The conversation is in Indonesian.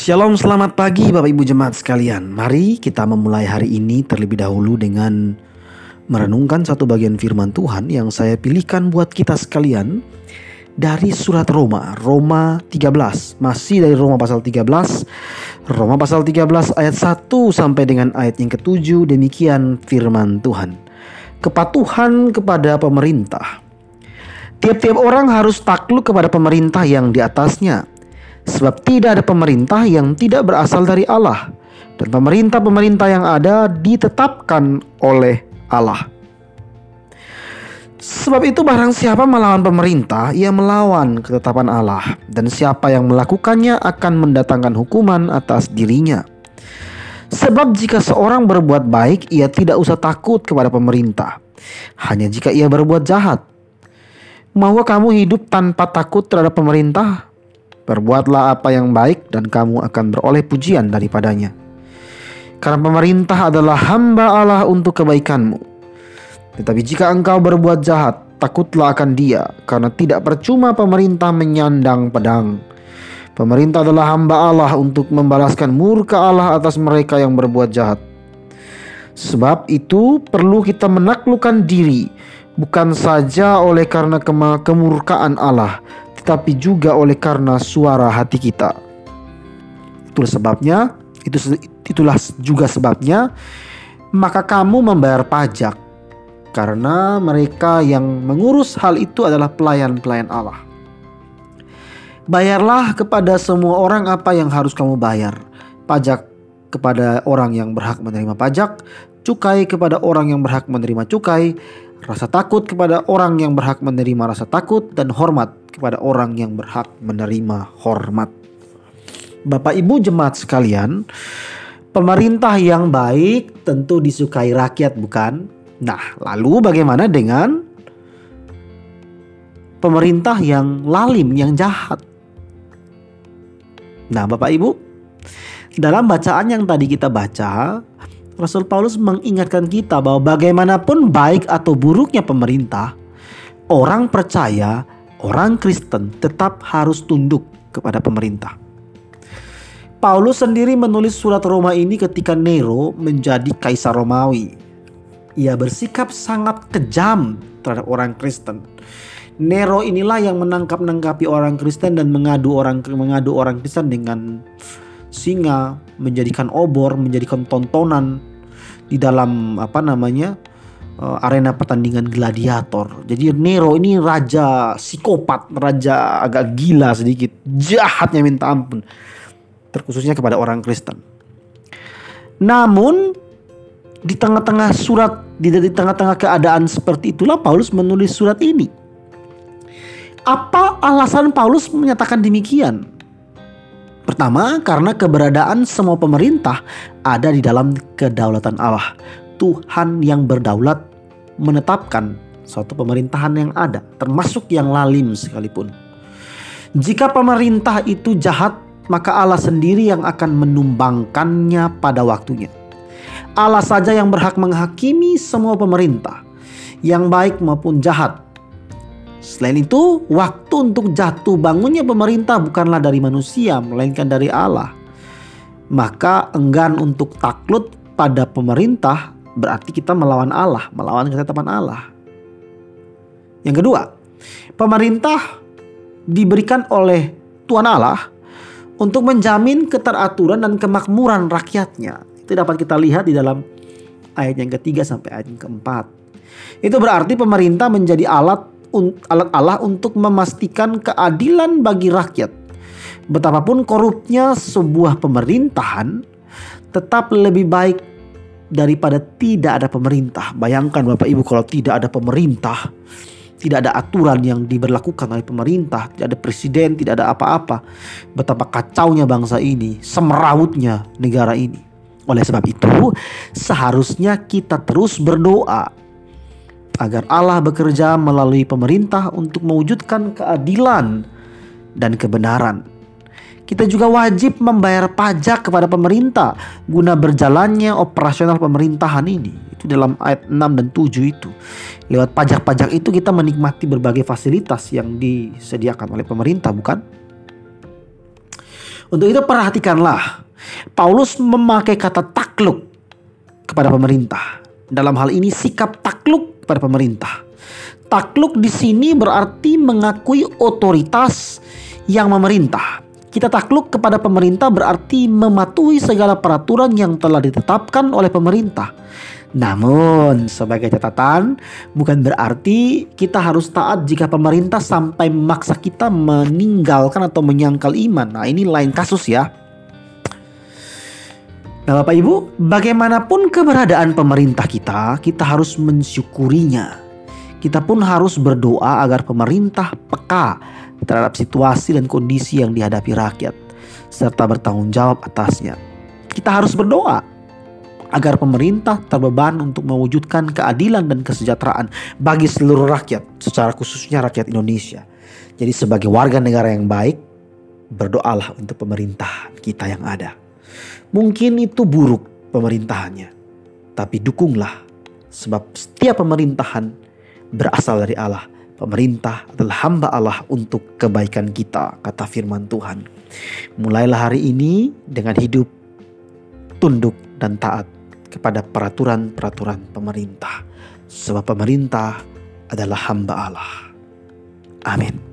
Shalom, selamat pagi Bapak Ibu Jemaat sekalian. Mari kita memulai hari ini terlebih dahulu dengan merenungkan satu bagian firman Tuhan yang saya pilihkan buat kita sekalian dari surat Roma, Roma 13. Masih dari Roma pasal 13. Roma pasal 13 ayat 1 sampai dengan ayat yang ketujuh demikian firman Tuhan. Kepatuhan kepada pemerintah. Tiap-tiap orang harus takluk kepada pemerintah yang di atasnya Sebab tidak ada pemerintah yang tidak berasal dari Allah dan pemerintah-pemerintah yang ada ditetapkan oleh Allah. Sebab itu barang siapa melawan pemerintah, ia melawan ketetapan Allah dan siapa yang melakukannya akan mendatangkan hukuman atas dirinya. Sebab jika seorang berbuat baik, ia tidak usah takut kepada pemerintah. Hanya jika ia berbuat jahat. Mau kamu hidup tanpa takut terhadap pemerintah? Berbuatlah apa yang baik dan kamu akan beroleh pujian daripadanya. Karena pemerintah adalah hamba Allah untuk kebaikanmu. Tetapi jika engkau berbuat jahat, takutlah akan dia, karena tidak percuma pemerintah menyandang pedang. Pemerintah adalah hamba Allah untuk membalaskan murka Allah atas mereka yang berbuat jahat. Sebab itu perlu kita menaklukkan diri, bukan saja oleh karena kemurkaan Allah, tetapi juga oleh karena suara hati kita. Itulah sebabnya, itu itulah juga sebabnya maka kamu membayar pajak karena mereka yang mengurus hal itu adalah pelayan-pelayan Allah. Bayarlah kepada semua orang apa yang harus kamu bayar. Pajak kepada orang yang berhak menerima pajak, cukai kepada orang yang berhak menerima cukai, rasa takut kepada orang yang berhak menerima rasa takut, dan hormat kepada orang yang berhak menerima hormat. Bapak Ibu jemaat sekalian, pemerintah yang baik tentu disukai rakyat bukan? Nah, lalu bagaimana dengan pemerintah yang lalim, yang jahat? Nah, Bapak Ibu, dalam bacaan yang tadi kita baca, Rasul Paulus mengingatkan kita bahwa bagaimanapun baik atau buruknya pemerintah, orang percaya, orang Kristen tetap harus tunduk kepada pemerintah. Paulus sendiri menulis surat Roma ini ketika Nero menjadi kaisar Romawi. Ia bersikap sangat kejam terhadap orang Kristen. Nero inilah yang menangkap-nangkapi orang Kristen dan mengadu orang mengadu orang Kristen dengan singa, menjadikan obor, menjadikan tontonan di dalam apa namanya uh, arena pertandingan gladiator. Jadi Nero ini raja psikopat, raja agak gila sedikit, jahatnya minta ampun. Terkhususnya kepada orang Kristen. Namun di tengah-tengah surat di, di tengah-tengah keadaan seperti itulah Paulus menulis surat ini. Apa alasan Paulus menyatakan demikian? Pertama, karena keberadaan semua pemerintah ada di dalam kedaulatan Allah. Tuhan yang berdaulat menetapkan suatu pemerintahan yang ada, termasuk yang lalim sekalipun. Jika pemerintah itu jahat, maka Allah sendiri yang akan menumbangkannya pada waktunya. Allah saja yang berhak menghakimi semua pemerintah, yang baik maupun jahat, Selain itu, waktu untuk jatuh bangunnya pemerintah bukanlah dari manusia, melainkan dari Allah. Maka enggan untuk takluk pada pemerintah berarti kita melawan Allah, melawan ketetapan Allah. Yang kedua, pemerintah diberikan oleh Tuhan Allah untuk menjamin keteraturan dan kemakmuran rakyatnya. Itu dapat kita lihat di dalam ayat yang ketiga sampai ayat yang keempat. Itu berarti pemerintah menjadi alat alat Allah untuk memastikan keadilan bagi rakyat. Betapapun korupnya sebuah pemerintahan, tetap lebih baik daripada tidak ada pemerintah. Bayangkan Bapak Ibu kalau tidak ada pemerintah, tidak ada aturan yang diberlakukan oleh pemerintah, tidak ada presiden, tidak ada apa-apa. Betapa kacaunya bangsa ini, semerawutnya negara ini. Oleh sebab itu, seharusnya kita terus berdoa agar Allah bekerja melalui pemerintah untuk mewujudkan keadilan dan kebenaran. Kita juga wajib membayar pajak kepada pemerintah guna berjalannya operasional pemerintahan ini. Itu dalam ayat 6 dan 7 itu. Lewat pajak-pajak itu kita menikmati berbagai fasilitas yang disediakan oleh pemerintah, bukan? Untuk itu perhatikanlah, Paulus memakai kata takluk kepada pemerintah. Dalam hal ini sikap takluk kepada pemerintah. Takluk di sini berarti mengakui otoritas yang memerintah. Kita takluk kepada pemerintah berarti mematuhi segala peraturan yang telah ditetapkan oleh pemerintah. Namun, sebagai catatan, bukan berarti kita harus taat jika pemerintah sampai memaksa kita meninggalkan atau menyangkal iman. Nah, ini lain kasus ya. Nah, Bapak Ibu, bagaimanapun keberadaan pemerintah kita, kita harus mensyukurinya. Kita pun harus berdoa agar pemerintah peka terhadap situasi dan kondisi yang dihadapi rakyat, serta bertanggung jawab atasnya. Kita harus berdoa agar pemerintah terbeban untuk mewujudkan keadilan dan kesejahteraan bagi seluruh rakyat, secara khususnya rakyat Indonesia. Jadi sebagai warga negara yang baik, berdoalah untuk pemerintah kita yang ada. Mungkin itu buruk pemerintahannya, tapi dukunglah sebab setiap pemerintahan berasal dari Allah Pemerintah adalah hamba Allah untuk kebaikan kita, kata firman Tuhan. Mulailah hari ini dengan hidup tunduk dan taat kepada peraturan-peraturan pemerintah. Sebab pemerintah adalah hamba Allah. Amin.